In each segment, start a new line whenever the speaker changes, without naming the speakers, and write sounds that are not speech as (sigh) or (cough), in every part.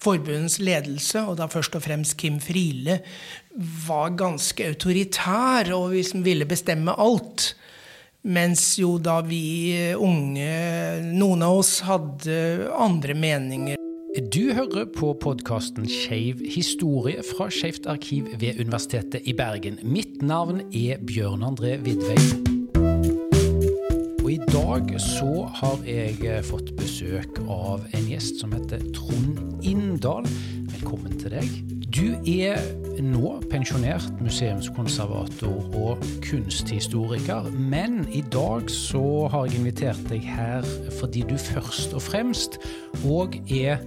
forbundets ledelse, og da først og fremst Kim Friele, var ganske autoritær og liksom ville bestemme alt. Mens jo da vi unge, noen av oss, hadde andre meninger.
Du hører på podkasten Skeiv historie fra Skeivt arkiv ved Universitetet i Bergen. Mitt navn er Bjørn André Vidvei. I dag så har jeg fått besøk av en gjest som heter Trond Inndal. Velkommen til deg. Du er nå pensjonert museumskonservator og kunsthistoriker, men i dag så har jeg invitert deg her fordi du først og fremst òg er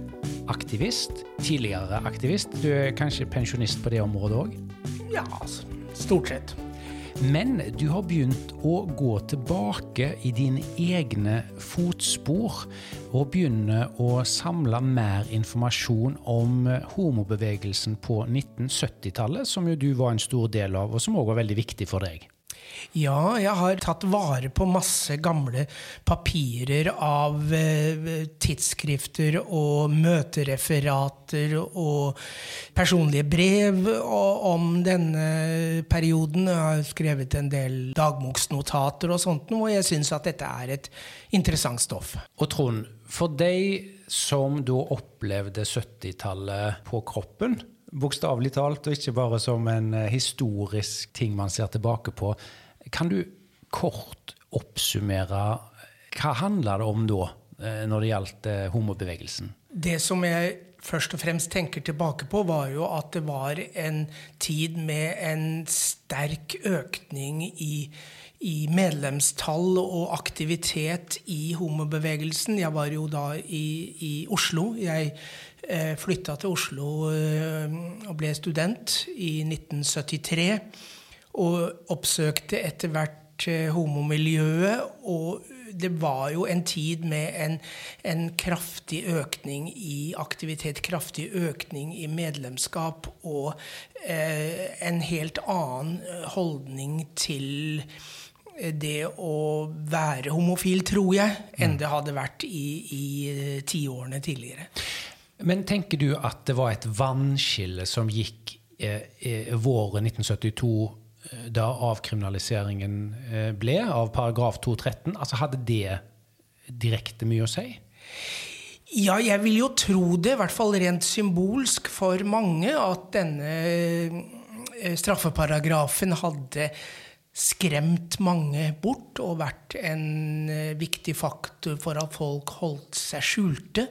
aktivist. Tidligere aktivist. Du er kanskje pensjonist på det området òg?
Ja, altså, stort sett.
Men du har begynt å gå tilbake i dine egne fotspor, og begynne å samle mer informasjon om homobevegelsen på 1970-tallet, som jo du var en stor del av, og som òg var veldig viktig for deg.
Ja, jeg har tatt vare på masse gamle papirer av eh, tidsskrifter og møtereferater og personlige brev om denne perioden. Jeg har skrevet en del dagboksnotater og sånt, og jeg syns at dette er et interessant stoff.
Og Trond, for deg som da opplevde 70-tallet på kroppen, bokstavelig talt, og ikke bare som en historisk ting man ser tilbake på. Kan du kort oppsummere hva handla det om da, når det gjaldt homobevegelsen?
Det som jeg først og fremst tenker tilbake på, var jo at det var en tid med en sterk økning i, i medlemstall og aktivitet i homobevegelsen. Jeg var jo da i, i Oslo. Jeg eh, flytta til Oslo eh, og ble student i 1973 og oppsøkte etter hvert homomiljøet. Og det var jo en tid med en, en, kraftig økning i aktivitet, kraftig økning i medlemskap og eh, en helt annen holdning til det å være homofil, tror jeg, enn det hadde vært i, i tiårene tidligere.
Men tenker du at det var et vannskille som gikk eh, våren 1972 da avkriminaliseringen ble av paragraf 213, altså hadde det direkte mye å si?
Ja, jeg vil jo tro det, i hvert fall rent symbolsk for mange, at denne straffeparagrafen hadde skremt mange bort og vært en viktig faktor for at folk holdt seg skjulte.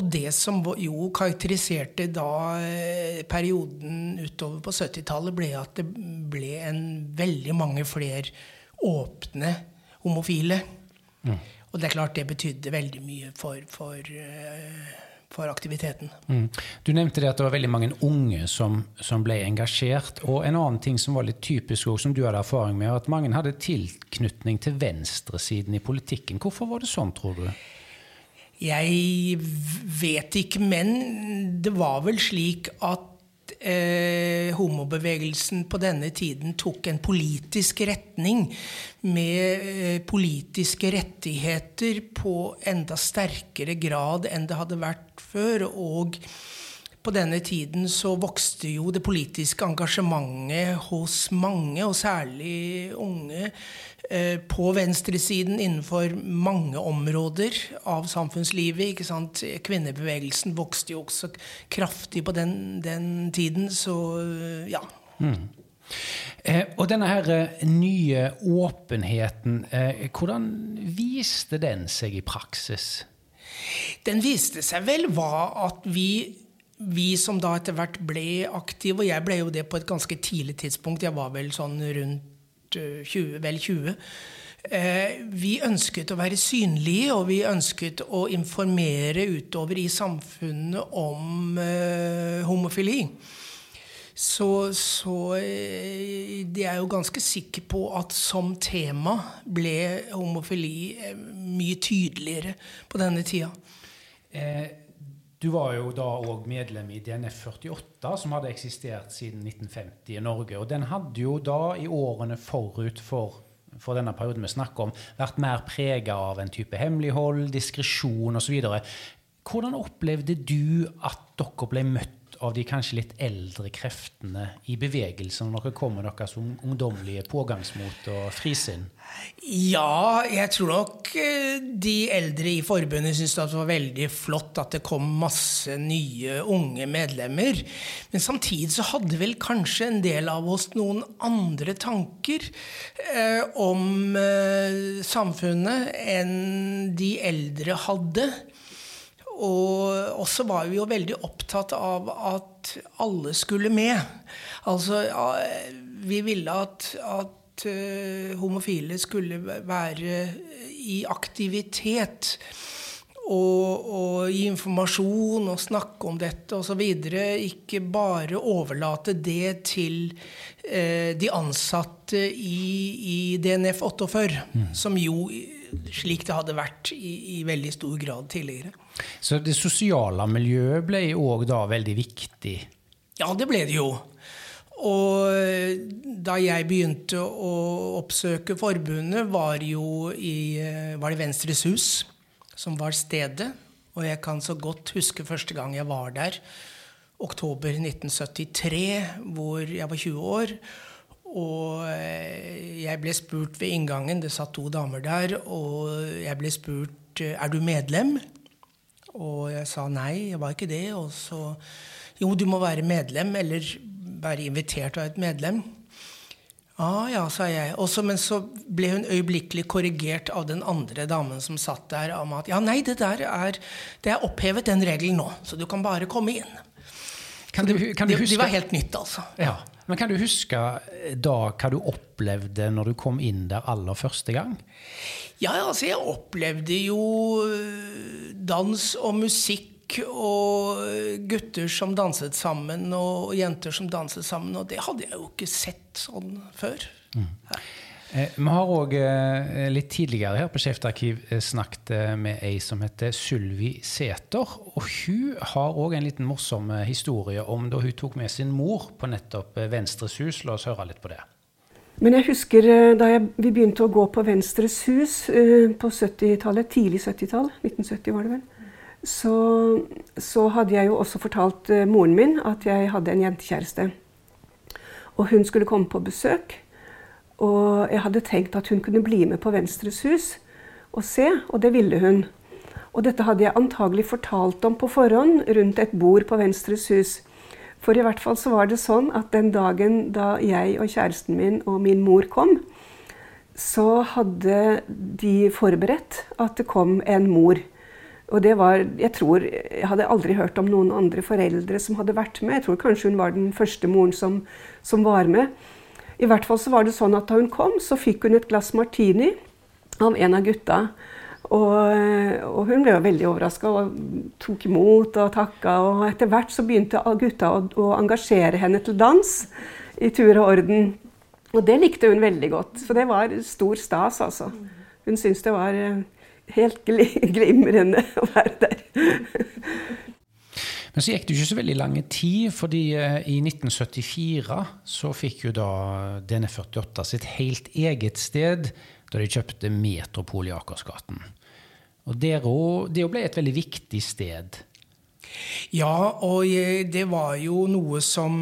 Og det som jo karakteriserte da perioden utover på 70-tallet, ble at det ble en veldig mange flere åpne homofile. Mm. Og det er klart det betydde veldig mye for, for for aktiviteten.
Mm. Du nevnte det at det var veldig mange unge som, som, ble engasjert. Og en annen ting som var litt typisk, og som du hadde erfaring med, at mange hadde tilknytning til venstresiden i politikken. Hvorfor var det sånn, tror du?
Jeg vet ikke, men det var vel slik at eh, homobevegelsen på denne tiden tok en politisk retning med eh, politiske rettigheter på enda sterkere grad enn det hadde vært før. Og på denne tiden så vokste jo det politiske engasjementet hos mange, og særlig unge, på venstresiden innenfor mange områder av samfunnslivet. Kvinnebevegelsen vokste jo også kraftig på den, den tiden, så ja. Mm.
Eh, og denne her nye åpenheten, eh, hvordan viste den seg i praksis?
Den viste seg vel var at vi vi som da etter hvert ble aktive, og jeg ble jo det på et ganske tidlig tidspunkt, jeg var vel sånn rundt 20, vel 20. Vi ønsket å være synlige, og vi ønsket å informere utover i samfunnet om homofili. Så, så jeg er jo ganske sikre på at som tema ble homofili mye tydeligere på denne tida.
Eh, du var jo da òg medlem i DNF 48, som hadde eksistert siden 1950 i Norge. Og den hadde jo da, i årene forut for, for denne perioden vi snakker om, vært mer prega av en type hemmelighold, diskresjon osv. Hvordan opplevde du at dere ble møtt av de kanskje litt eldre kreftene i bevegelsen når dere kommer med deres ungdommelige pågangsmot og frisinn?
Ja, jeg tror nok eh, de eldre i forbundet syntes det var veldig flott at det kom masse nye, unge medlemmer. Men samtidig så hadde vel kanskje en del av oss noen andre tanker eh, om eh, samfunnet enn de eldre hadde. Og også var vi jo veldig opptatt av at alle skulle med. Altså, vi ville at, at uh, homofile skulle være i aktivitet. Og, og, gi informasjon og snakke om dette osv. Ikke bare overlate det til eh, de ansatte i, i DNF 48, mm. som jo slik det hadde vært i, i, veldig stor grad tidligere.
Så det sosiale miljøet ble òg da veldig viktig?
Ja, det ble det jo. Og da jeg begynte å oppsøke forbundet, var, jo i, var det Venstres hus som var stedet. Og jeg kan så godt huske første gang jeg var der, oktober 1973, hvor jeg var 20 år. Og eh, jeg ble spurt ved inngangen, det satt to damer der, og jeg ble spurt eh, er du medlem. Og jeg sa nei, jeg var ikke det. Og så jo, du må være medlem, eller være invitert av et medlem. Ah, ja, sa jeg. Også, men så ble hun øyeblikkelig korrigert av den andre damen som satt der, om at ja, nei, det der er, det er opphevet, den regelen nå. Så du kan bare komme inn. Kan du, kan du huske... det, det var helt nytt, altså.
Ja. Men kan du huske eh, da hva du opplevde når du kom inn der aller første gang?
Ja, altså jeg opplevde jo eh, dans og musikk og gutter som danset sammen, og jenter som danset sammen. Og det hadde jeg jo ikke sett sånn før. Mm.
Eh, vi har òg eh, litt tidligere her på Skeivt arkiv eh, snakket med ei som heter Sylvi Sæter. Og hun har òg en liten morsom historie om da hun tok med sin mor på nettopp Venstres hus. La oss høre litt på det.
Men jeg husker da jeg, vi begynte å gå på Venstres hus på 70-tallet, tidlig 70-tall, 1970 var det vel, så, så, hadde jeg jo også fortalt moren min at jeg hadde en jentekjæreste. Og hun skulle komme på besøk. Og jeg hadde tenkt at hun kunne bli med på Venstres hus og se, og det ville hun. Og dette hadde jeg antagelig fortalt om på forhånd rundt et bord på Venstres hus. For i hvert fall så var det sånn at den dagen da jeg og kjæresten min og min mor kom, så hadde de forberedt at det kom en mor. Og det var Jeg tror Jeg hadde aldri hørt om noen andre foreldre som hadde vært med. Jeg tror kanskje hun var den første moren som, som var med. I hvert fall så var det sånn at Da hun kom, så fikk hun et glass martini av en av gutta. Og, og hun ble jo veldig overraska og tok imot og takka. Og etter hvert så begynte gutta å, å, engasjere henne til dans i tur og orden. Og det likte hun veldig godt. for det var stor stas, altså. Hun syntes det var eh, helt glimrende å være der. (laughs)
Men så gikk det jo ikke så veldig lang tid, fordi eh, i 1974 så fikk jo da DN48 sitt helt eget sted da de kjøpte Metropol i Akersgaten. Og det ble et veldig viktig sted.
Ja, og det var jo noe som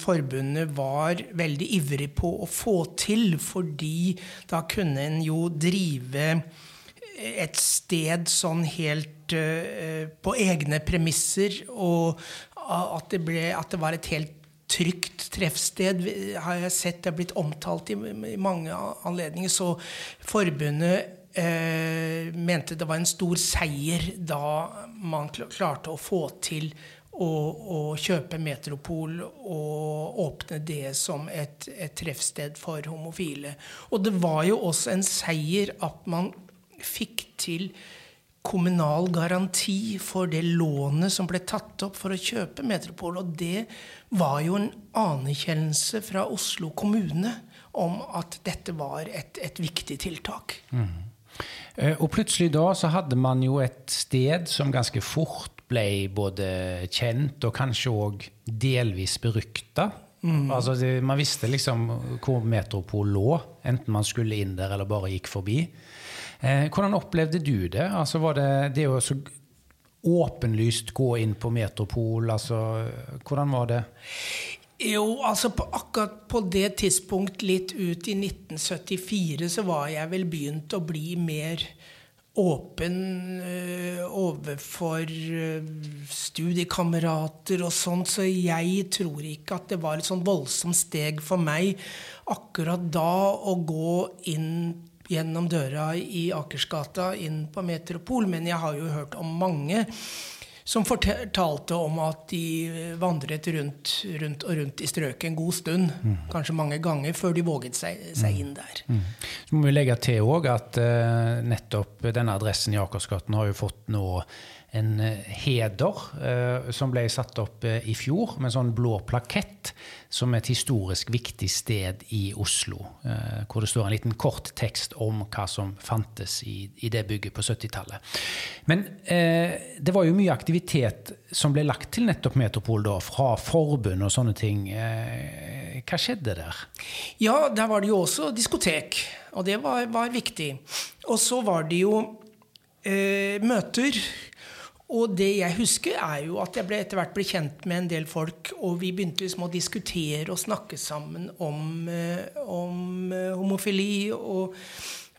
forbundet var veldig ivrig på å få til, fordi da kunne en jo drive et sted sånn helt uh, på egne premisser, og at det, ble, at det var et helt trygt treffsted, har jeg sett det er blitt omtalt i, i mange anledninger. Så forbundet uh, mente det var en stor seier da man klarte å få til å, kjøpe Metropol og åpne det som et, et treffsted for homofile. Og det var jo også en seier at man fikk til kommunal garanti for det lånet som ble tatt opp for å kjøpe Metropol. Og det var jo en anerkjennelse fra Oslo kommune om at dette var et, et viktig tiltak. Mm.
Og plutselig da så hadde man jo et sted som ganske fort ble både kjent og kanskje òg delvis berykta. Mm. Altså, man visste liksom hvor Metropol lå, enten man skulle inn der eller bare gikk forbi. Eh, hvordan opplevde du det? Altså var det, det å åpenlyst gå inn på Metropol? Altså, hvordan var det?
Jo, altså på, akkurat på det tidspunkt, litt ut i 1974, så var jeg vel begynt å bli mer åpen øh, overfor øh, studiekamerater og sånt, så jeg tror ikke at det var et sånn voldsomt steg for meg akkurat da å gå inn gjennom døra i Akersgata inn på Metropol. Men jeg har jo hørt om mange som fortalte om at de vandret rundt, rundt og rundt i strøket en god stund, mm. kanskje mange ganger, før de våget seg, seg inn der. Mm.
Så må vi legge til òg at uh, nettopp denne adressen i Akersgaten har jo fått nå en uh, heder eh, som ble satt opp i fjor, med en sånn blå plakett som et historisk viktig sted i Oslo. Eh, hvor det står en liten kort tekst om hva som fantes i, i det bygget på 70-tallet. Men eh, det var jo mye aktivitet som ble lagt til nettopp Metropol da, fra forbund og sånne ting. Eh, hva skjedde der?
Ja, der var det jo også diskotek, og det var, var viktig. Og så var det jo eh, møter og det jeg husker, er jo at jeg ble etter hvert ble kjent med en del folk, og vi begynte liksom å diskutere og snakke sammen om, eh, om eh, homofili og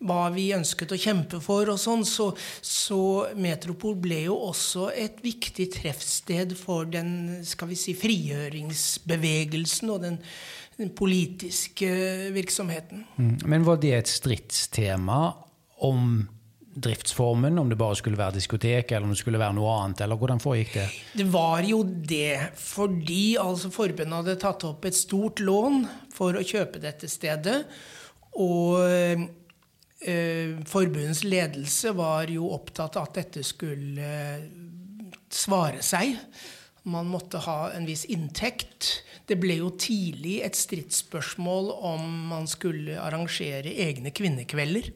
hva vi ønsket å kjempe for og sånn. Så, så, Metropol ble jo også et viktig treffsted for den skal vi si, frigjøringsbevegelsen og den, den politiske virksomheten.
Mm. Men var det et stridstema om driftsformen, om det bare skulle være diskotek eller om det skulle være noe annet? eller Hvordan foregikk det?
Det var jo det, fordi altså forbundet hadde tatt opp et stort lån for å kjøpe dette stedet. Og eh, forbundets ledelse var jo opptatt av at dette skulle svare seg. Man måtte ha en viss inntekt. Det ble jo tidlig et stridsspørsmål om man skulle arrangere egne kvinnekvelder.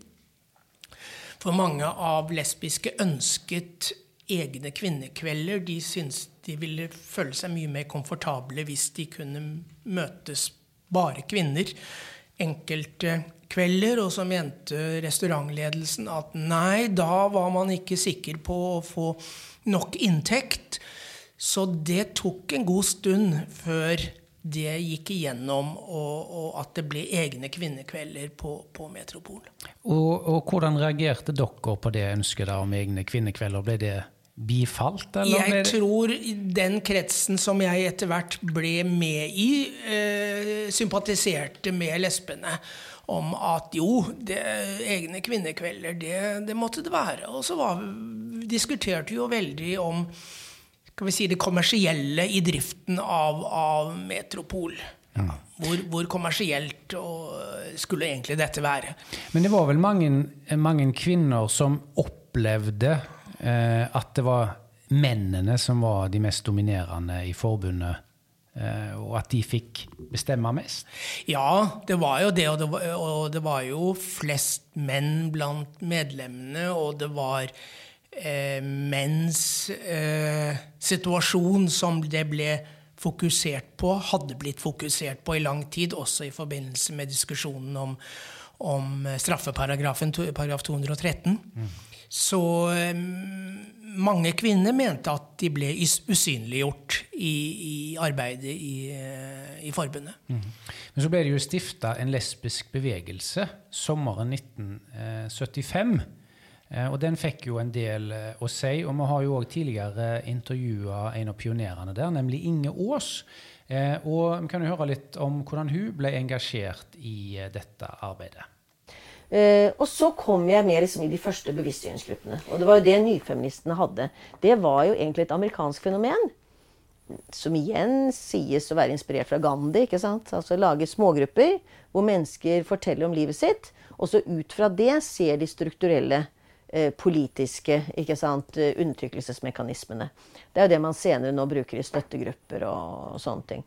For mange av lesbiske ønsket egne kvinnekvelder. De syntes de ville føle seg mye mer komfortable hvis de kunne møtes bare kvinner enkelte kvelder. Og så mente restaurantledelsen at nei, da var man ikke sikker på å få nok inntekt. Så det tok en god stund før det gikk igjennom, og, og, at det ble egne kvinnekvelder på, på Metropol.
Og, og, hvordan reagerte dere på det ønsket om egne kvinnekvelder? Ble det bifalt?
jeg det... tror den kretsen som jeg etter hvert ble med i, eh, sympatiserte med lesbene. Om at jo, det, egne kvinnekvelder, det, det, måtte det være. Og så var, diskuterte vi jo veldig om skal vi si, det kommersielle i driften av, av Metropol. Ja. Hvor, hvor, kommersielt skulle egentlig dette være?
Men det var vel mange, mange kvinner som opplevde eh, at det var mennene som var de mest dominerende i forbundet? Eh, og at de fikk bestemme mest?
Ja, det var jo det. Og det var, og det var jo flest menn blant medlemmene. Og det var eh, menns eh, situasjon som det ble fokusert på, hadde blitt fokusert på i lang tid, også i forbindelse med diskusjonen om, om straffeparagrafen, paragraf 213. Mm. Så eh, mange kvinner mente at de ble usynliggjort i, i arbeidet i, eh, i forbundet. Mm.
Men så ble det jo stifta en lesbisk bevegelse sommeren 1975. Eh, og den fikk jo en del eh, å si. Og vi har jo òg tidligere intervjua en av pionerene der, nemlig Inge Aas. Eh, og vi kan jo høre litt om hvordan hun ble engasjert i dette arbeidet.
Uh, og så kom jeg med liksom i de første bevisstgjøringsgruppene. Og det var jo det nyfeministene hadde. Det var jo egentlig et amerikansk fenomen. Som igjen sies å være inspirert fra Gandhi. ikke sant? Altså Lage smågrupper hvor mennesker forteller om livet sitt. Og så ut fra det ser de strukturelle politiske ikke sant, eh, undertrykkelsesmekanismene. Det er jo det man senere nå bruker i støttegrupper og sånne ting.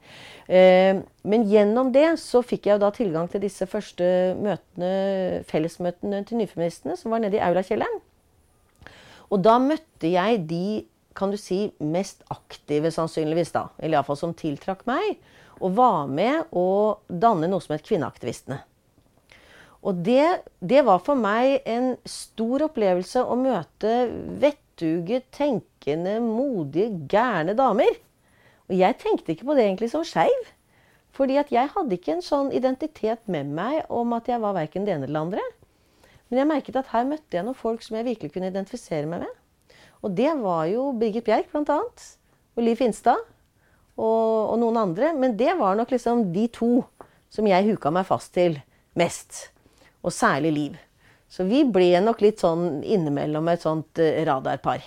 Eh, men gjennom det så fikk jeg jo da tilgang til disse første møtene, fellesmøtene til nyfeministene, som var nede i Aulakjelleren. Og da møtte jeg de kan du si, mest aktive, sannsynligvis, da, eller iallfall som tiltrakk meg, og var med å danne noe som het Kvinneaktivistene. Og det, det, var for meg en stor opplevelse å møte vettuge, tenkende, modige, gærne damer. Og jeg tenkte ikke på det egentlig som skeiv. Fordi at jeg hadde ikke en sånn identitet med meg om at jeg var verken det ene eller det andre. Men jeg merket at her møtte jeg noen folk som jeg virkelig kunne identifisere meg med. Og det var jo Birgit Bjerk, annet. Og Liv Finstad. Og, og noen andre. Men det var nok liksom de to som jeg huka meg fast til mest. Og særlig Liv. Så vi ble nok litt sånn innimellom et sånt uh, radarpar.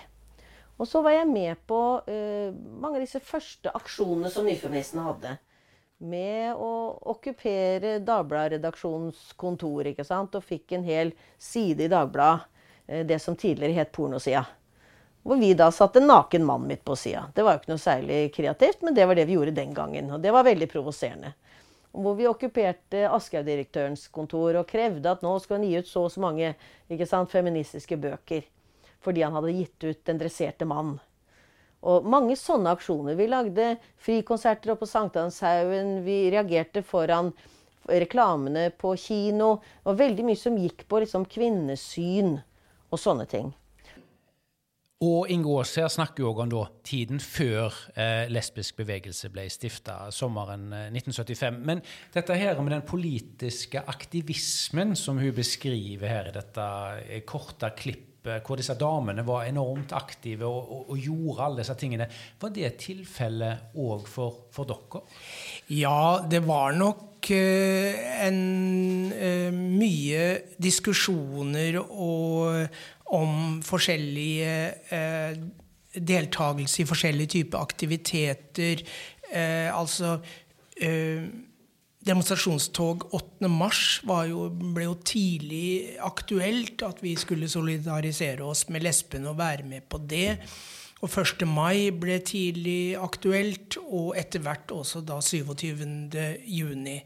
Og så var jeg med på uh, mange av disse første aksjonene som Nyfeministen hadde. Med å okkupere Dagbladet-redaksjonens kontor, ikke sant? og fikk en hel side i Dagbladet. Uh, det som tidligere het pornosida. Hvor vi da satte en naken mann midt på sida. Det var jo ikke noe særlig kreativt, men det var det vi gjorde den gangen. Og det var veldig provoserende hvor vi okkuperte Aschehoug-direktørens kontor og krevde at nå skulle han gi ut så og så mange sant, feministiske bøker. Fordi han hadde gitt ut 'Den dresserte mann'. Og mange sånne aksjoner. Vi lagde frikonserter oppe på Sankthanshaugen. Vi reagerte foran reklamene på kino. Og veldig mye som gikk på liksom, kvinnesyn og sånne ting.
Og Inge Aas her snakker jo om da, tiden før eh, lesbisk bevegelse ble stifta, sommeren eh, 1975. Men dette her med den politiske aktivismen som hun beskriver her i dette eh, korte klippet, hvor disse damene var enormt aktive og, og, og gjorde alle disse tingene, var det tilfellet òg for, for, dere?
Ja, det var nok uh, en mye diskusjoner og om forskjellige eh, deltakelse i forskjellige typer aktiviteter. Eh, altså eh, Demonstrasjonstog 8. mars jo, ble jo tidlig aktuelt. At vi skulle solidarisere oss med lesbene og være med på det. Og 1. mai ble tidlig aktuelt, og etter hvert også da 27. juni.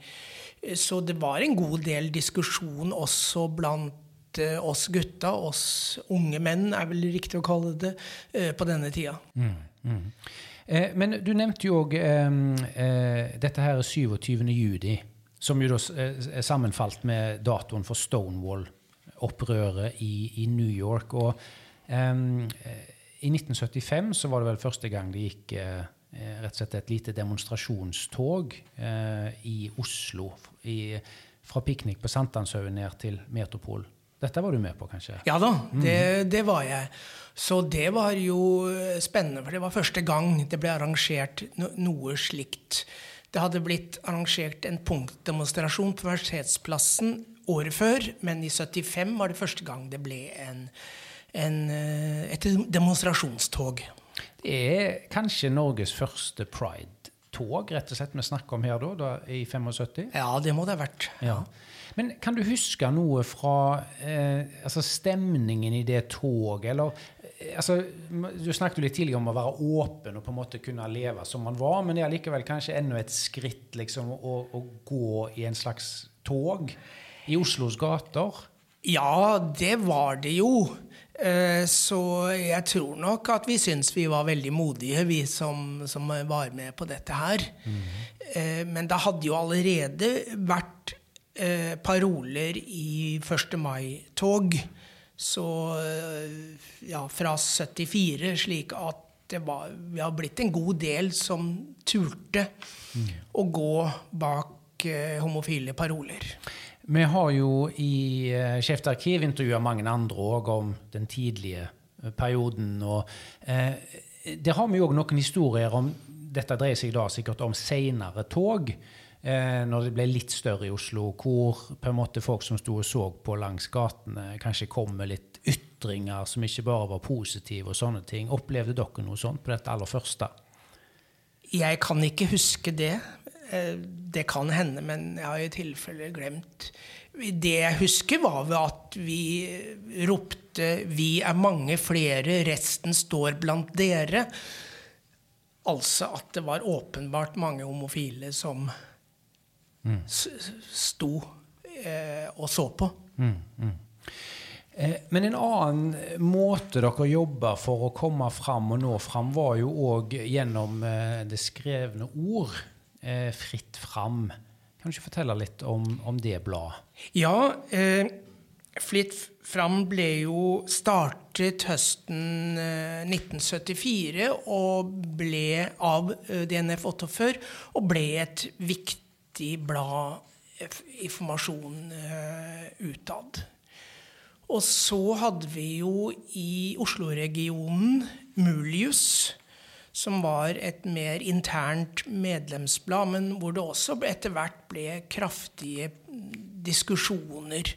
Så det var en god del diskusjon også blant Eh, oss gutta, oss unge menn, er vel riktig å kalle det, eh, på denne tida. Mm, mm.
Eh, men du nevnte jo òg eh, dette her 27. juli, som jo da er sammenfalt med datoen for Stonewall-opprøret i, i, New York. Og eh, i 1975 så var det vel første gang det gikk eh, rett og slett et lite demonstrasjonstog i Oslo. I, fra piknik på Sankthanshaugen ned til Metropol. Dette var du med på, kanskje?
Ja da, det, mhm. det, var jeg. Så det var jo eh, spennende, for det var første gang det ble arrangert noe slikt. Det hadde blitt arrangert en punktdemonstrasjon på Universitetsplassen året før, men i 75 var det første gang det ble en, en, eh, et demonstrasjonstog.
Det er kanskje Norges første pride-tog rett og slett vi snakker om her da, da i 75?
Ja, det må det ha vært.
Ja. Men kan du huske noe fra eh, altså stemningen i det toget? Eller eh, altså, Du snakket jo litt tidligere om å være åpen og på en måte kunne leve som man var, men det er likevel kanskje enda et skritt liksom, å, å gå i en slags tog i Oslos gater?
Ja, det var det jo. Eh, så jeg tror nok at vi syns vi var veldig modige, vi som, som var med på dette her. Mm. Men det hadde jo allerede vært eh, paroler i 1. mai-tog. Så eh, ja, fra 74, slik at det var, vi har blitt en god del som turte mm. å gå bak eh, homofile paroler.
Vi har jo i uh, Skeivt arkiv intervjua mange andre òg om den tidlige uh, perioden. og eh, Der har vi òg noen historier om Dette dreier seg da sikkert om seinere tog eh, når det ble litt større i Oslo, hvor på en måte folk som sto og så på langs gatene, kanskje kom med litt ytringer som ikke bare var positive og sånne ting. Opplevde dere noe sånt på dette aller første?
Jeg kan ikke huske det. Eh, det kan hende, men jeg har i tilfelle glemt. Det jeg husker, var at vi ropte 'Vi er mange flere, resten står blant dere'. Altså at det var åpenbart mange homofile som mm. sto eh, og så på. Mm, mm.
Eh, men en annen måte dere jobba for å komme fram og nå fram, var jo òg gjennom eh, det skrevne ord. Eh, fritt fram. Kan du ikke fortelle litt om, om det bladet?
Ja, eh, Fritt fram ble jo startet høsten 1974 og ble av DNF 48 og ble et viktig blad informasjon utad. Og så hadde vi jo i Oslo-regionen Mulius, som var et mer internt medlemsblad, men hvor det også etter hvert ble kraftige diskusjoner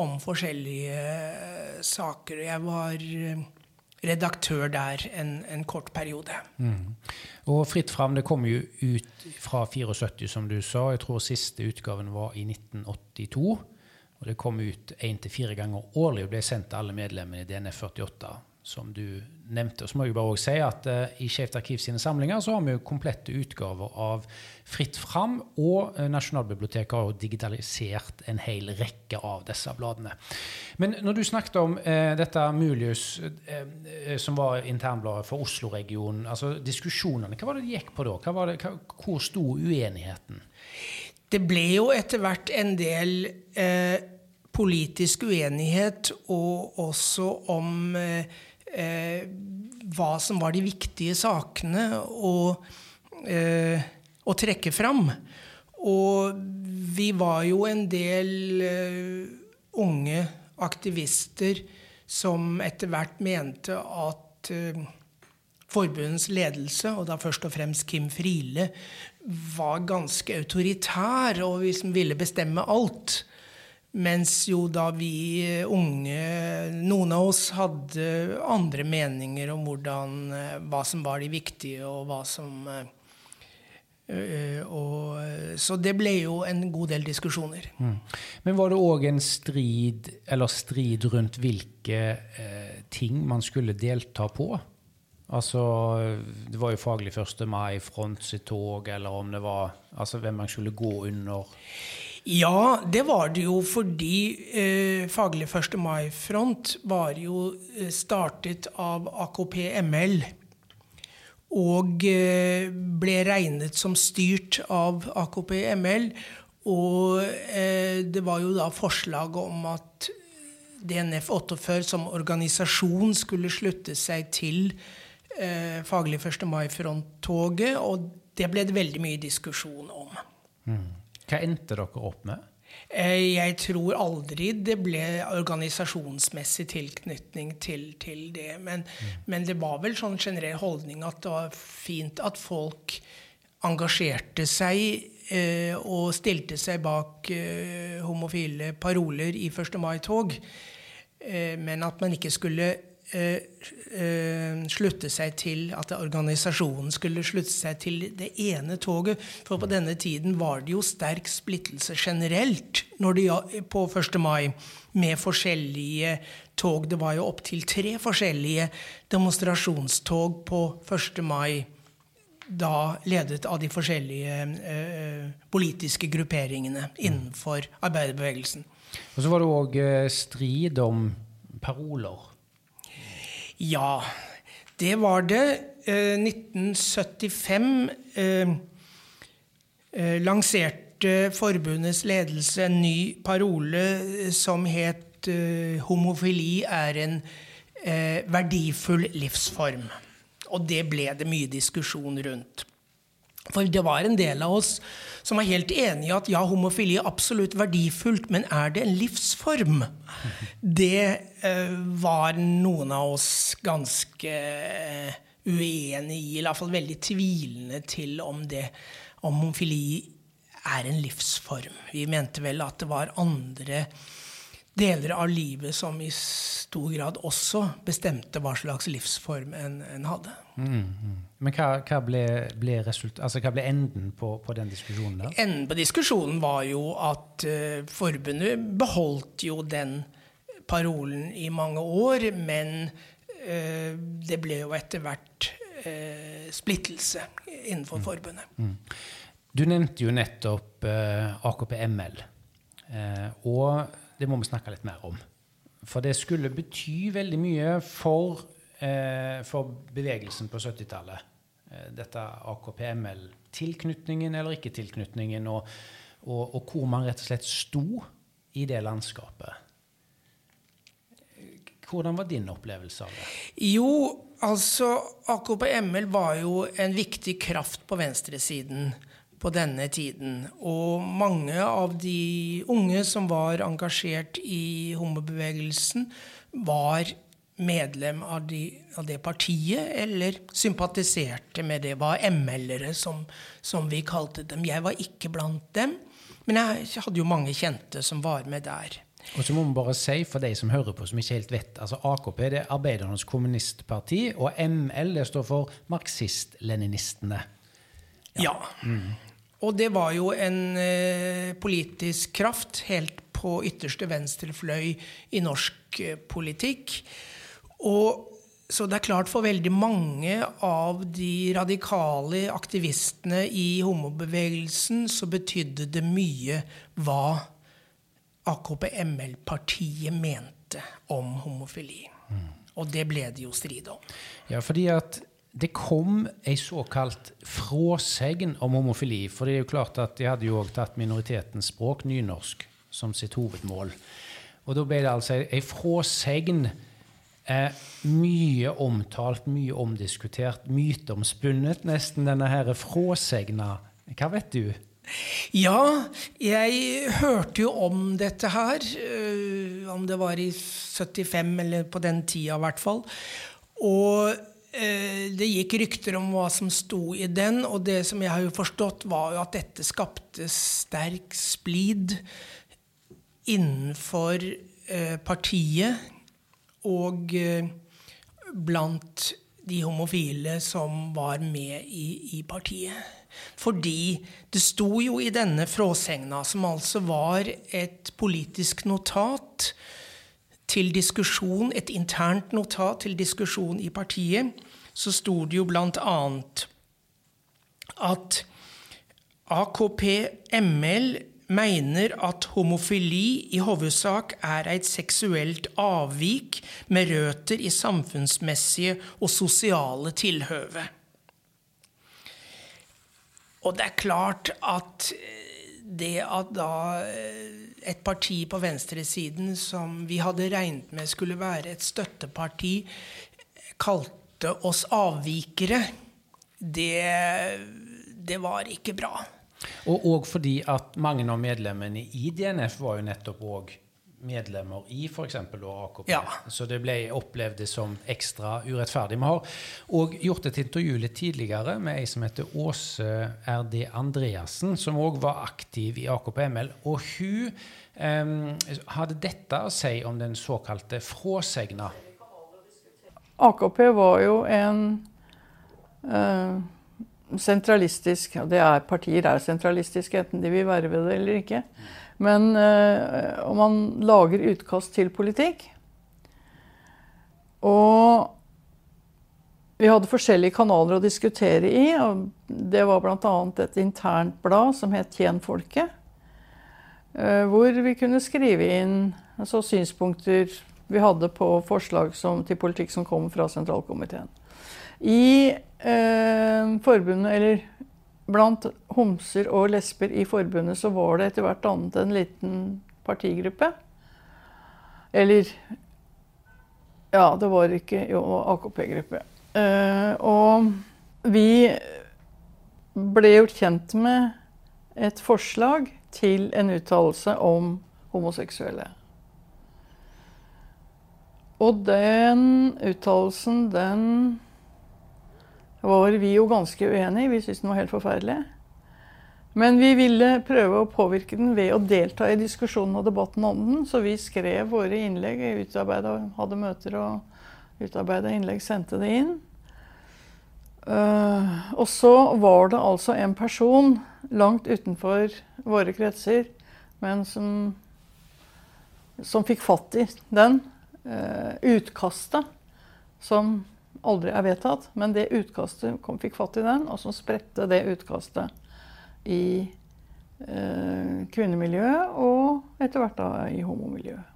om forskjellige saker. Jeg var redaktør der en, en kort periode. Mm.
Og Fritt fram det kom jo ut fra 74, som du sa. Jeg tror siste utgaven var i 1982. Og det kom ut én til fire ganger årlig og ble sendt til alle medlemmene i DNF48, som du nevnte. Og så må jeg bare også si at uh, I Skeivt arkiv sine samlinger så har vi jo komplette utgaver av Fritt fram, og uh, Nasjonalbiblioteket har jo digitalisert en hel rekke av disse bladene. Men når du snakket om uh, dette Mulius, som var internbladet for Oslo-regionen, altså diskusjonene, hva var det det gikk på da? Det, hva, hvor sto uenigheten?
Det ble jo etter hvert en del politisk uenighet, og også om eh, eh, hva som var de viktige sakene å, eh, å trekke fram. Og vi var jo en del eh, unge aktivister som etter hvert mente at eh, forbundets ledelse, og da først og fremst Kim Friele, var ganske autoritær og liksom ville bestemme alt. Mens jo da vi unge, noen av oss, hadde andre meninger om hvordan, eh, hva som var de viktige, og hva som øh, og, Så det ble jo en god del diskusjoner. Mm.
Men var det òg en strid, eller strid rundt hvilke eh, ting man skulle delta på? Altså, Det var jo faglig 1. mai, Front sitt tog, eller om det var altså hvem man skulle gå under.
Ja, det var det jo fordi eh, Faglig 1. mai-front var jo eh, startet av AKP-ML. Og eh, ble regnet som styrt av AKP-ML. Og eh, det var jo da forslag om at DNF 48 som organisasjon skulle slutte seg til eh, faglig 1. mai-fronttoget, og det ble det veldig mye diskusjon om.
Mm. Hva endte dere opp med?
Eh, jeg tror aldri det ble organisasjonsmessig tilknytning til, til det. Men, mm. men, det var vel sånn generell holdning at det var fint at folk engasjerte seg eh, og stilte seg bak eh, homofile paroler i 1. mai-tog. Eh, men at man ikke skulle slutte seg til at organisasjonen skulle slutte seg til det ene toget. For på denne tiden var det jo sterk splittelse generelt når det, på 1. mai med forskjellige tog. Det var jo opptil tre forskjellige demonstrasjonstog på 1. mai. Da ledet av de forskjellige eh, politiske grupperingene innenfor arbeiderbevegelsen.
Og så var det òg eh, strid om paroler.
Ja, det var det. 1975 eh, eh, lanserte forbundets ledelse en ny parole eh, som het eh, 'Homofili er en eh, verdifull livsform'. Og det ble det mye diskusjon rundt. For det var en del av oss som var helt enig i at ja, homofili er absolutt verdifullt, men er det en livsform? Det eh, var noen av oss ganske eh, uenig i, i hvert fall veldig tvilende til om det om homofili er en livsform. Vi mente vel at det var andre deler av livet som i stor grad også bestemte hva slags livsform en, en hadde. Mm,
mm. Men hva, hva, ble, ble altså, hva, ble, enden på, på, den diskusjonen? der?
Enden på diskusjonen var jo at uh, forbundet beholdt jo den parolen i mange år, men uh, det ble jo etter hvert uh, splittelse innenfor mm. forbundet. Mm.
Du nevnte jo nettopp AKP-ML. og det må vi snakke litt mer om. For det skulle bety veldig mye for, for bevegelsen på 70-tallet. Eh, dette AKP-ML-tilknytningen eller ikke tilknytningen, og, og, og, hvor man rett og slett sto i det landskapet. Hvordan var din opplevelse av det?
Jo, altså AKP-ML var jo en viktig kraft på venstresiden på denne tiden. Og mange av de unge som var engasjert i homobevegelsen, var medlem av, de, av det partiet, eller sympatiserte med det. Var ML-ere, som, som vi kalte dem. Jeg var ikke blant dem. Men jeg hadde jo mange kjente som var med der.
Og så må vi bare si, for de som hører på, som ikke helt vet altså AKP det er Arbeidernes kommunistparti, og ML det står for Marxist-leninistene.
Ja. ja. Mm. Og det var jo en eh, politisk kraft helt på ytterste venstre fløy i norsk eh, politikk. Og så det er klart for veldig mange av de radikale aktivistene i homobevegelsen så betydde det mye hva AKP-ML-partiet mente om homofili. Mm. Og det ble det jo strid om.
Ja, fordi at det kom ei såkalt fråsegn om homofili. For det er jo klart at de hadde jo òg tatt minoritetens språk, nynorsk, som sitt hovedmål. Og da ble det altså ei fråsegn er mye omtalt, mye omdiskutert, myteomspunnet, nesten denne her fråsegna. Hva vet du?
Ja, jeg hørte jo om dette her. Øh, om det var i 75, eller på den tida i hvert fall. Og øh, det gikk rykter om hva som sto i den, og det som jeg har jo forstått, var jo at dette skapte sterk splid innenfor øh, partiet og eh, blant de homofile som var med i, i, partiet. Fordi det sto jo i denne fråsegna, som altså var et politisk notat til diskusjon, et internt notat til diskusjon i partiet, så sto det jo annet at AKP-ML mener at homofili i hovedsak er et seksuelt avvik med røtter i samfunnsmessige og sosiale tilhøve. Og det er klart at det at da eh, et parti på venstresiden som vi hadde regnet med skulle være et støtteparti, kalte oss avvikere, det, det var ikke bra.
Og òg fordi at mange av medlemmene i DNF var jo nettopp òg medlemmer i f.eks. AKP. Ja. Så det ble opplevd som ekstra urettferdig. Vi har òg gjort et intervju litt tidligere med ei som heter Åse RD Andreassen, som òg var aktiv i AKP-ML. Og hun eh, hadde dette å si om den såkalte fråsegna.
AKP var jo en eh, sentralistisk og Det er partier er sentralistiske, enten de vil være ved det eller ikke. Men øh, om man lager utkast til politikk Og vi hadde forskjellige kanaler å diskutere i. og Det var bl.a. et internt blad som het Tjen folket. Øh, hvor vi kunne skrive inn altså, synspunkter vi hadde på forslag som, til politikk som kom fra sentralkomiteen. I eh, forbundet, eller blant homser og lesber i forbundet, så var det etter hvert annet en liten partigruppe. Eller Ja, det var ikke Jo, AKP-gruppe. Eh, og vi ble gjort kjent med et forslag til en uttalelse om homoseksuelle. Og den uttalelsen, den var vi jo ganske uenige. Vi syntes den var helt forferdelig. Men vi ville prøve å påvirke den ved å delta i diskusjonen og debatten om den. Så vi skrev våre innlegg, hadde møter og utarbeida innlegg, sendte det inn. Uh, og så var det altså en person langt utenfor våre kretser, men som, som fikk fatt i den. Uh, utkastet som aldri er vedtatt. Men det utkastet kom, fikk fatt i den, og så spredte det utkastet i eh, kvinnemiljøet og etter hvert da i homomiljøet.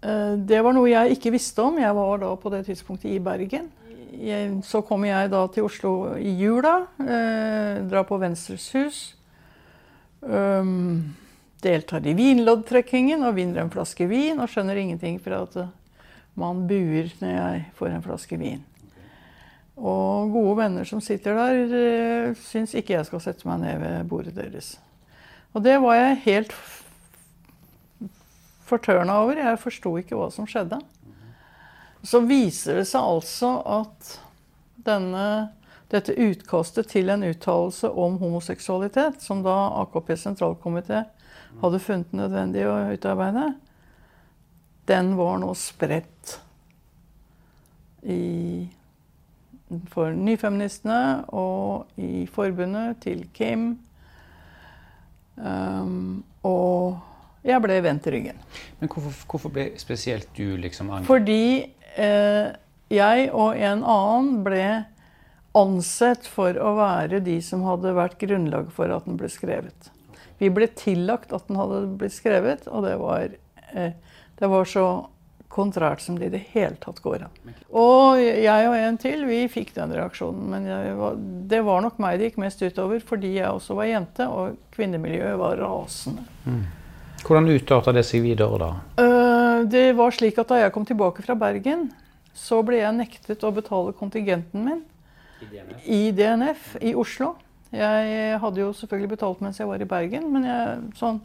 Eh, det var noe jeg ikke visste om. Jeg var da på det tidspunktet i Bergen. Jeg, så kommer jeg da til Oslo i jula. Eh, drar på Venstres hus. Um, deltar i vinloddtrekkingen og vinner en flaske vin og skjønner ingenting. for at man buer når jeg får en flaske vin. Og gode venner som sitter der, eh, syns ikke jeg skal sette meg ned ved bordet deres. Og det var jeg helt fortørna over. Jeg forsto ikke hva som skjedde. Så viser det seg altså at denne, dette utkastet til en uttalelse om homoseksualitet, som da AKP sentralkomité hadde funnet nødvendig å utarbeide, den var nå spredt i, for nyfeministene og i forbundet til Kim. Um, og jeg ble vendt ryggen.
Men hvorfor, hvorfor ble spesielt du liksom angrepet?
Fordi eh, jeg og en annen ble ansett for å være de som hadde vært grunnlag for at den ble skrevet. Vi ble tillagt at den hadde blitt skrevet, og det var, eh, det var så kontrært som det i det hele tatt går an. Og jeg og en til, vi fikk den reaksjonen. Men var, det var nok meg det gikk mest utover, fordi jeg også var jente, og kvinnemiljøet var rasende.
Mm. Hvordan utarta det seg videre da?
Uh, det var slik at Da jeg kom tilbake fra Bergen, så ble jeg nektet å betale kontingenten min
I DNF,
i, DNF, i Oslo. Jeg hadde jo selvfølgelig betalt mens jeg var i Bergen, men jeg, sånn,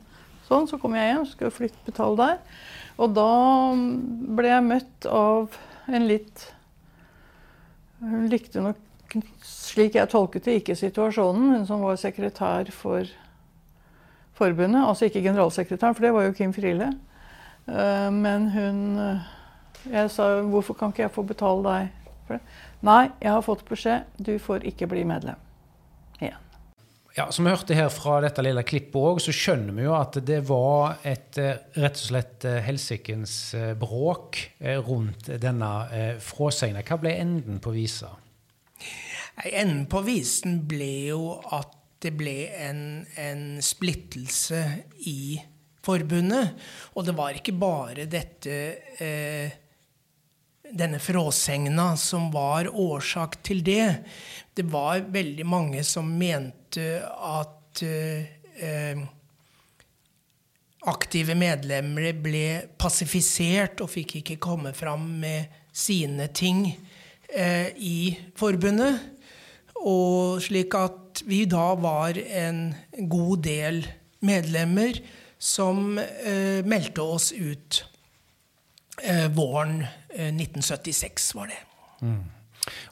sånn, så kom jeg hjem, skulle flytte, betale der. Og da ble jeg møtt av en litt Hun likte nok, slik jeg tolket det, ikke situasjonen. Hun som var sekretær for forbundet. Altså ikke generalsekretæren, for det var jo Kim Friele. Eh, men hun eh, Jeg sa 'hvorfor kan ikke jeg få betale deg for det?' Nei, jeg har fått beskjed. Du får ikke bli medlem.
Ja, Som vi hørte her fra dette lille klippet òg, så skjønner vi jo at det var et eh, rett og slett helsikens bråk rundt denne fråsegna. Hva ble enden på visa?
Enden på visen ble jo at det ble en, en, splittelse i forbundet. Og det var ikke bare dette eh, denne fråsegna som var årsak til det. Det var veldig mange som mente at eh, aktive medlemmer ble passifisert og fikk ikke komme fram med sine ting eh, i forbundet. Og slik at vi da var en god del medlemmer som eh, meldte oss ut våren eh, 1976, var det. Mm.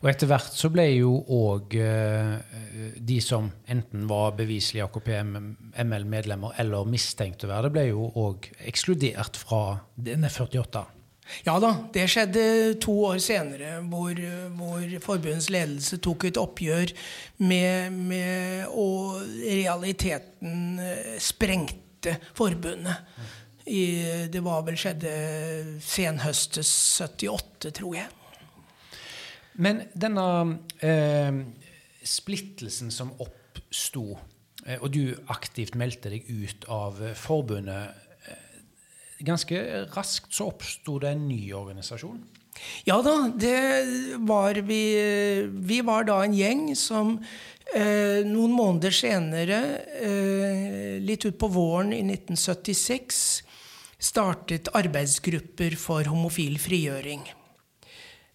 Og etter hvert så ble jo òg eh, de som enten var beviselig AKP-ML-medlemmer eller mistenkt å være det, ble jo òg ekskludert fra denne 48.
Ja da, det skjedde to år senere, hvor, hvor forbundets ledelse tok et oppgjør med, med og realiteten eh, sprengte forbundet. I, det var vel skjedde senhøstes 78, tror jeg.
Men denne eh, splittelsen som oppsto, eh, og du aktivt meldte deg ut av forbundet ganske raskt så oppsto det en ny organisasjon?
Ja da, det var vi Vi var da en gjeng som eh, noen måneder senere, eh, litt utpå våren i 1976, startet arbeidsgrupper for homofil frigjøring.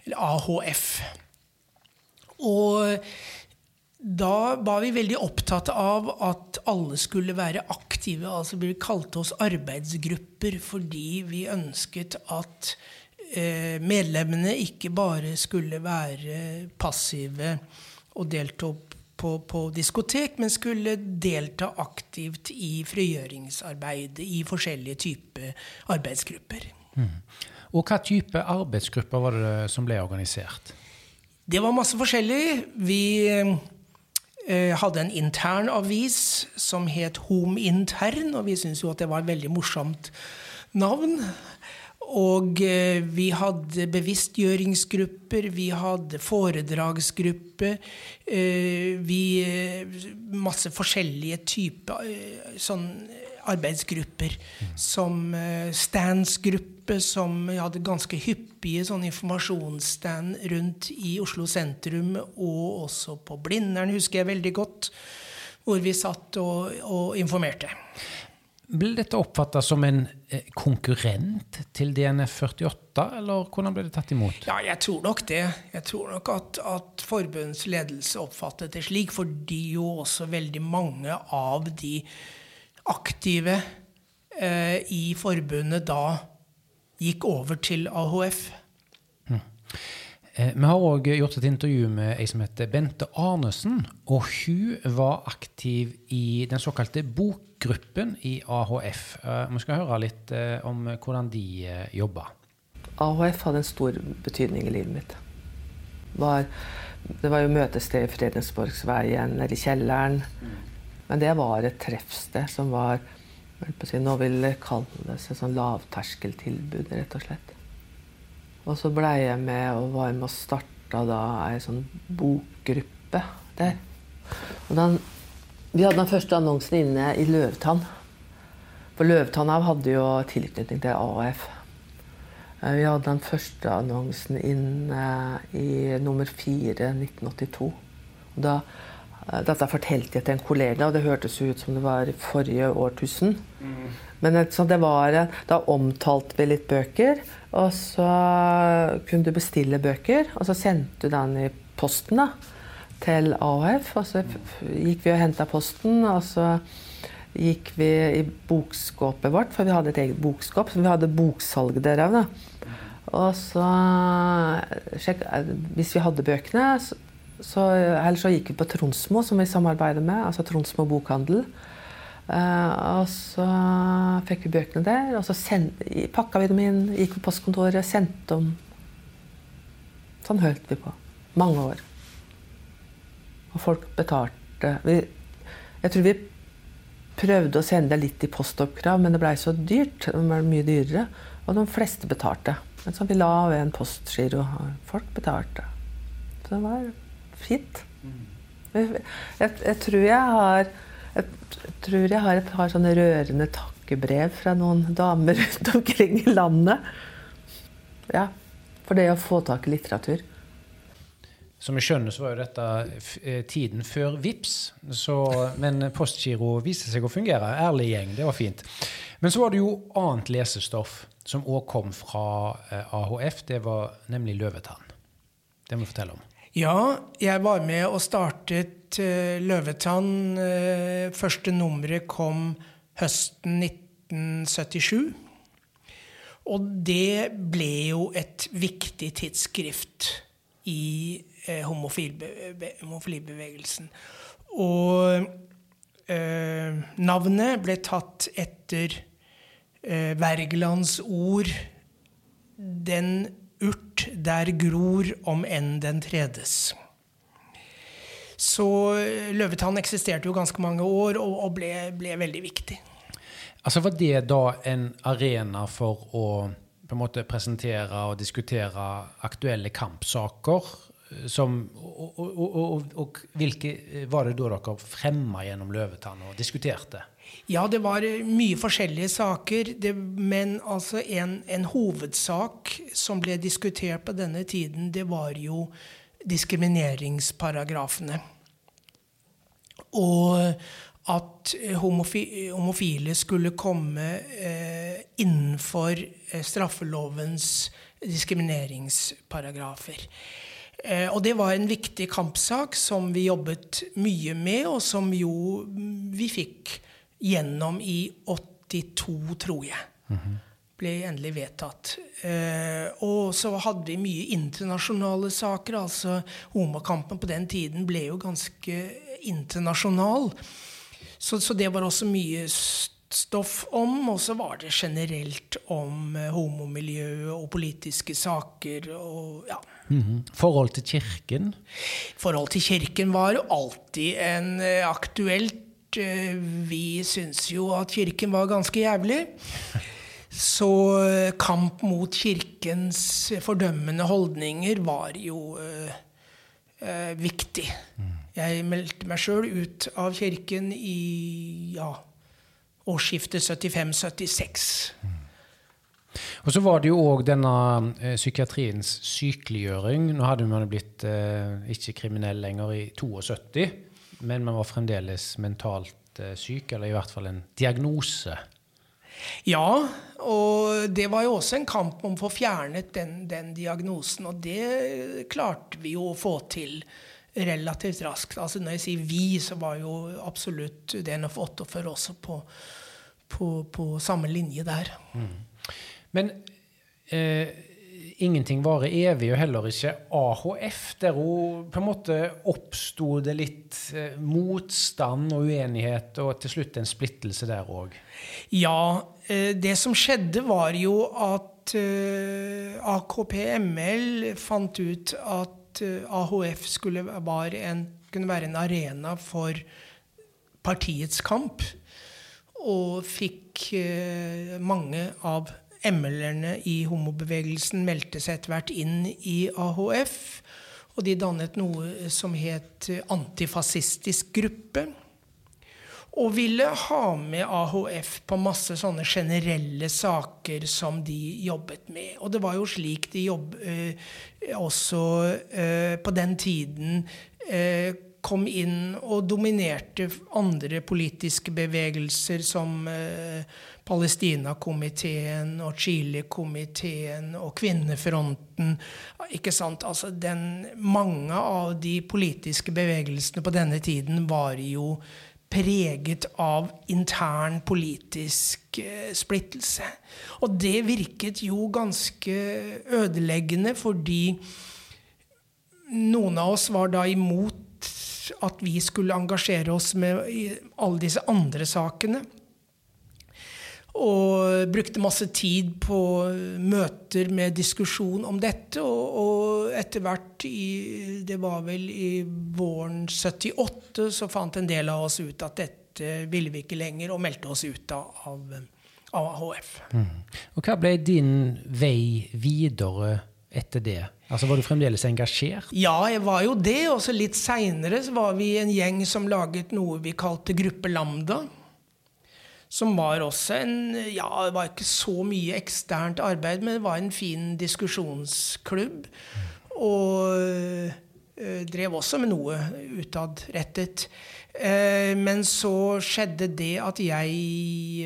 Eller AHF. Og da var vi veldig opptatt av at alle skulle være aktive. altså Vi kalte oss arbeidsgrupper fordi vi ønsket at eh, medlemmene ikke bare skulle være passive og delta på, på, diskotek, men skulle delta aktivt i frigjøringsarbeidet i forskjellige typer arbeidsgrupper. Mm.
Og hva type arbeidsgrupper var det som ble organisert?
Det var masse forskjellig. Vi Eh, hadde en intern avis som het Home Intern, og vi syntes jo at det var et veldig morsomt navn. Og eh, vi hadde bevisstgjøringsgrupper, vi hadde foredragsgrupper. Eh, vi Masse forskjellige typer sånn arbeidsgrupper. Som standsgruppe, som hadde ganske hyppige sånn informasjonsstand rundt i Oslo sentrum, og også på Blindern, husker jeg veldig godt, hvor vi satt og, og informerte.
Ble dette oppfatta som en eh, konkurrent til DNF 48, eller hvordan ble det tatt imot?
Ja, jeg tror nok det. Jeg tror nok at, at forbundets ledelse oppfattet det slik, fordi jo også veldig mange av de aktive eh, i forbundet da gikk over til AHF.
Eh, vi har òg gjort et intervju med ei som heter Bente Arnesen. Og hun var aktiv i den såkalte bokgruppen i AHF. Eh, vi skal høre litt eh, om hvordan de jobba.
AHF hadde en stor betydning i livet mitt. Var, det var jo møtested i Fredensborgsveien, nede i kjelleren. Men det var et treffsted som var si, Nå vil det kalles et sånn lavterskeltilbud, rett og slett. Og så blei jeg med og var med og starta da ei sånn bokgruppe der. Og den, vi hadde den første annonsen inne i Løvtann. For Løvtann hadde jo tilknytning til AF. Eh, vi hadde den første annonsen inne i nummer 4 1982. Og da, eh, dette fortalte jeg til en kollega, og det hørtes ut som det var forrige årtusen. Mm. Men det var, da omtalte vi litt bøker. Og så kunne du bestille bøker, og så sendte du den i posten da, til AHF. Og så gikk vi og henta posten, og så gikk vi i bokskåpet vårt, for vi hadde et eget bokskåp, så vi hadde boksalg derav. da. Og så sjekk, Hvis vi hadde bøkene, så, så, eller så gikk vi på Tronsmo, som vi samarbeider med, altså Tronsmo bokhandel. Uh, og så fikk vi bøkene der, og så send, pakka vi dem inn, gikk på postkontoret, sendte dem. Sånn holdt vi på. Mange år. Og folk betalte. Vi, jeg tror vi prøvde å sende litt i postoppkrav, men det blei så dyrt. Det ble mye dyrere. Og de fleste betalte. Men så vi la ved en postgiro. Folk betalte. Så det var fint. Jeg, jeg, tror jeg har jeg tror jeg har et par sånne rørende takkebrev fra noen damer (laughs) rundt omkring i landet. Ja, For det å få tak i litteratur.
Som vi skjønner, så var jo dette eh, tiden før VIPS, så, men Postgiro viste seg å fungere. Ærlig gjeng, det var fint. Men så var det jo annet lesestoff som òg kom fra eh, AHF. Det var nemlig Løvetann. Det må du fortelle om.
Ja, jeg var med og startet uh, Løvetann. Uh, første nummeret kom høsten 1977. Og det ble jo et viktig tidsskrift i uh, homofilibevegelsen. Og navnet ble tatt etter Wergelands ord 'Den urt der gror, om enn den tredes. Så eh, Løvetann eksisterte jo ganske mange år og, og ble, ble, veldig viktig.
Altså Var det da en arena for å på en måte presentere og diskutere aktuelle kampsaker? Eh, som, og, og, og, hvilke var det da dere fremma gjennom Løvetann og diskuterte?
Ja, det var mye forskjellige saker. Det, men altså en, en, hovedsak som ble diskutert på denne tiden, det var jo diskrimineringsparagrafene. Og at homofi, homofile skulle komme eh, innenfor eh, straffelovens diskrimineringsparagrafer. Eh, og det var en viktig kampsak som vi jobbet mye med, og som jo vi fikk gjennom i 82, tror jeg. Mm -hmm. Ble endelig vedtatt. Eh, og så hadde vi mye internasjonale saker. altså Homokampen på den tiden ble jo ganske internasjonal. Så, så det var også mye stoff om. Og så var det generelt om eh, homomiljøet og politiske saker. og ja.
Mm -hmm. Forhold til Kirken?
Forhold til Kirken var jo alltid en uh, aktuelt Eh, vi syntes jo at kirken var ganske jævlig. (laughs) Så eh, kamp mot kirkens fordømmende holdninger var jo uh, uh, viktig. Jeg meldte meg sjøl ut av kirken i ja, årsskiftet 75-76.
Og så var det jo òg denne eh, psykiatriens sykeliggjøring. Nå hadde man blitt eh, ikke kriminell lenger i 72 men man var fremdeles mentalt eh, syk, eller i hvert fall en diagnose
Ja, og det var jo også en kamp om å få fjernet den, den diagnosen. Og det klarte vi jo å få til relativt raskt. Altså Når jeg sier vi, så var jo absolutt DNF 48 også på, på, på samme linje der. Mm.
Men eh, ingenting varer evig, og heller ikke AHF. Der hun på en måte oppsto det litt eh, motstand og uenighet, og til slutt en splittelse der òg.
Ja, eh, det som skjedde, var jo at eh, AKP-ML fant ut at AHF skulle en, kunne være en arena for partiets kamp, og fikk mange av ML-erne i homobevegelsen meldte seg etter hvert inn i AHF. Og de dannet noe som het Antifascistisk gruppe. Og ville ha med AHF på masse sånne generelle saker som de jobbet med. Og det var jo slik de jobbet øh, også øh, på den tiden øh, kom inn og dominerte andre politiske bevegelser som eh, Palestina-komiteen og Chile-komiteen og Kvinnefronten. Ikke sant? Altså den, mange av de politiske bevegelsene på denne tiden var jo preget av intern politisk eh, splittelse. Og det virket jo ganske ødeleggende, fordi noen av oss var da imot at vi skulle engasjere oss med alle disse andre sakene. Og brukte masse tid på møter med diskusjon om dette. Og, og etter hvert, i, det var vel i våren 78, så fant en del av oss ut at dette ville vi ikke lenger, og meldte oss ut av, av AHF. Mm.
Og hva ble din vei videre etter det? Altså Var du fremdeles engasjert?
Ja, jeg var jo det. Og så litt seinere var vi en gjeng som laget noe vi kalte Gruppe Lambda. Som var også en Ja, det var ikke så mye eksternt arbeid, men det var en fin diskusjonsklubb. Og øh, drev også med noe utadrettet. Eh, men så skjedde det at jeg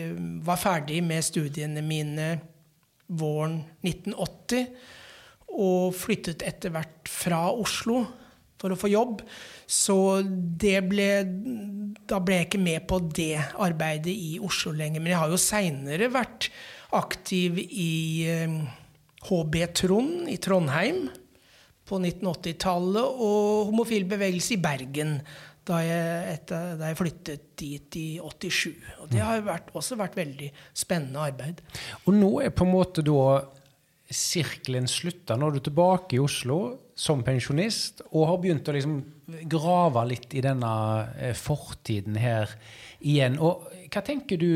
eh, var ferdig med studiene mine våren 1980 og flyttet etter hvert fra Oslo for å få jobb. Så ble Da ble jeg ikke med på det arbeidet i Oslo lenger. Men jeg har jo seinere vært aktiv i HB eh, Trond i Trondheim på 1980-tallet, og homofil bevegelse i Bergen da jeg, etter, da jeg, flyttet dit i 87. Og det har vært, også vært veldig spennende arbeid.
Og nå er på en måte da sirkelen slutta. Nå er du tilbake i Oslo som pensjonist og har begynt å liksom grave litt i denne eh, fortiden her igjen. Og hva tenker du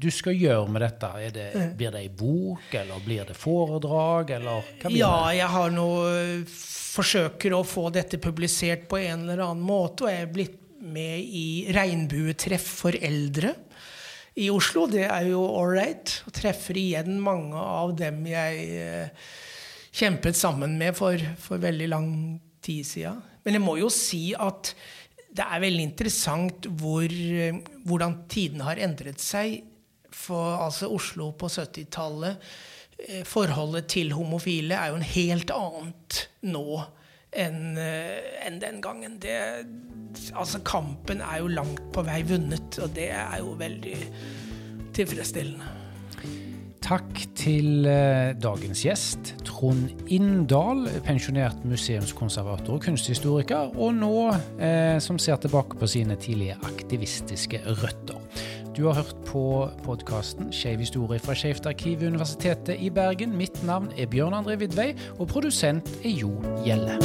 du skal gjøre med dette? Det, blir det ei bok, eller blir det foredrag, eller hva blir
ja, det? jeg har nå eh, forsøker å få dette publisert på en eller annen måte, og jeg er blitt med i Regnbuetreff for eldre i Oslo. Det er jo ålreit. Og treffer igjen mange av dem jeg eh, kjempet sammen med for, for veldig lang tid siden. Men jeg må jo si at det er veldig interessant hvor, eh, hvordan tidene har endret seg. For altså Oslo på 70-tallet, eh, forholdet til homofile er jo en helt annet nå enn en den gangen. Det, altså Kampen er jo langt på vei vunnet, og det er jo veldig tilfredsstillende.
Takk til eh, dagens gjest, Trond Inndal, pensjonert museumskonservator og kunsthistoriker, og nå eh, som ser tilbake på sine tidlige aktivistiske røtter. Du har hørt på podkasten Skeiv historie fra Skeivt arkiv ved Universitetet i Bergen. Mitt navn er Bjørn André Vidvei, og produsent er Jo Gjelle.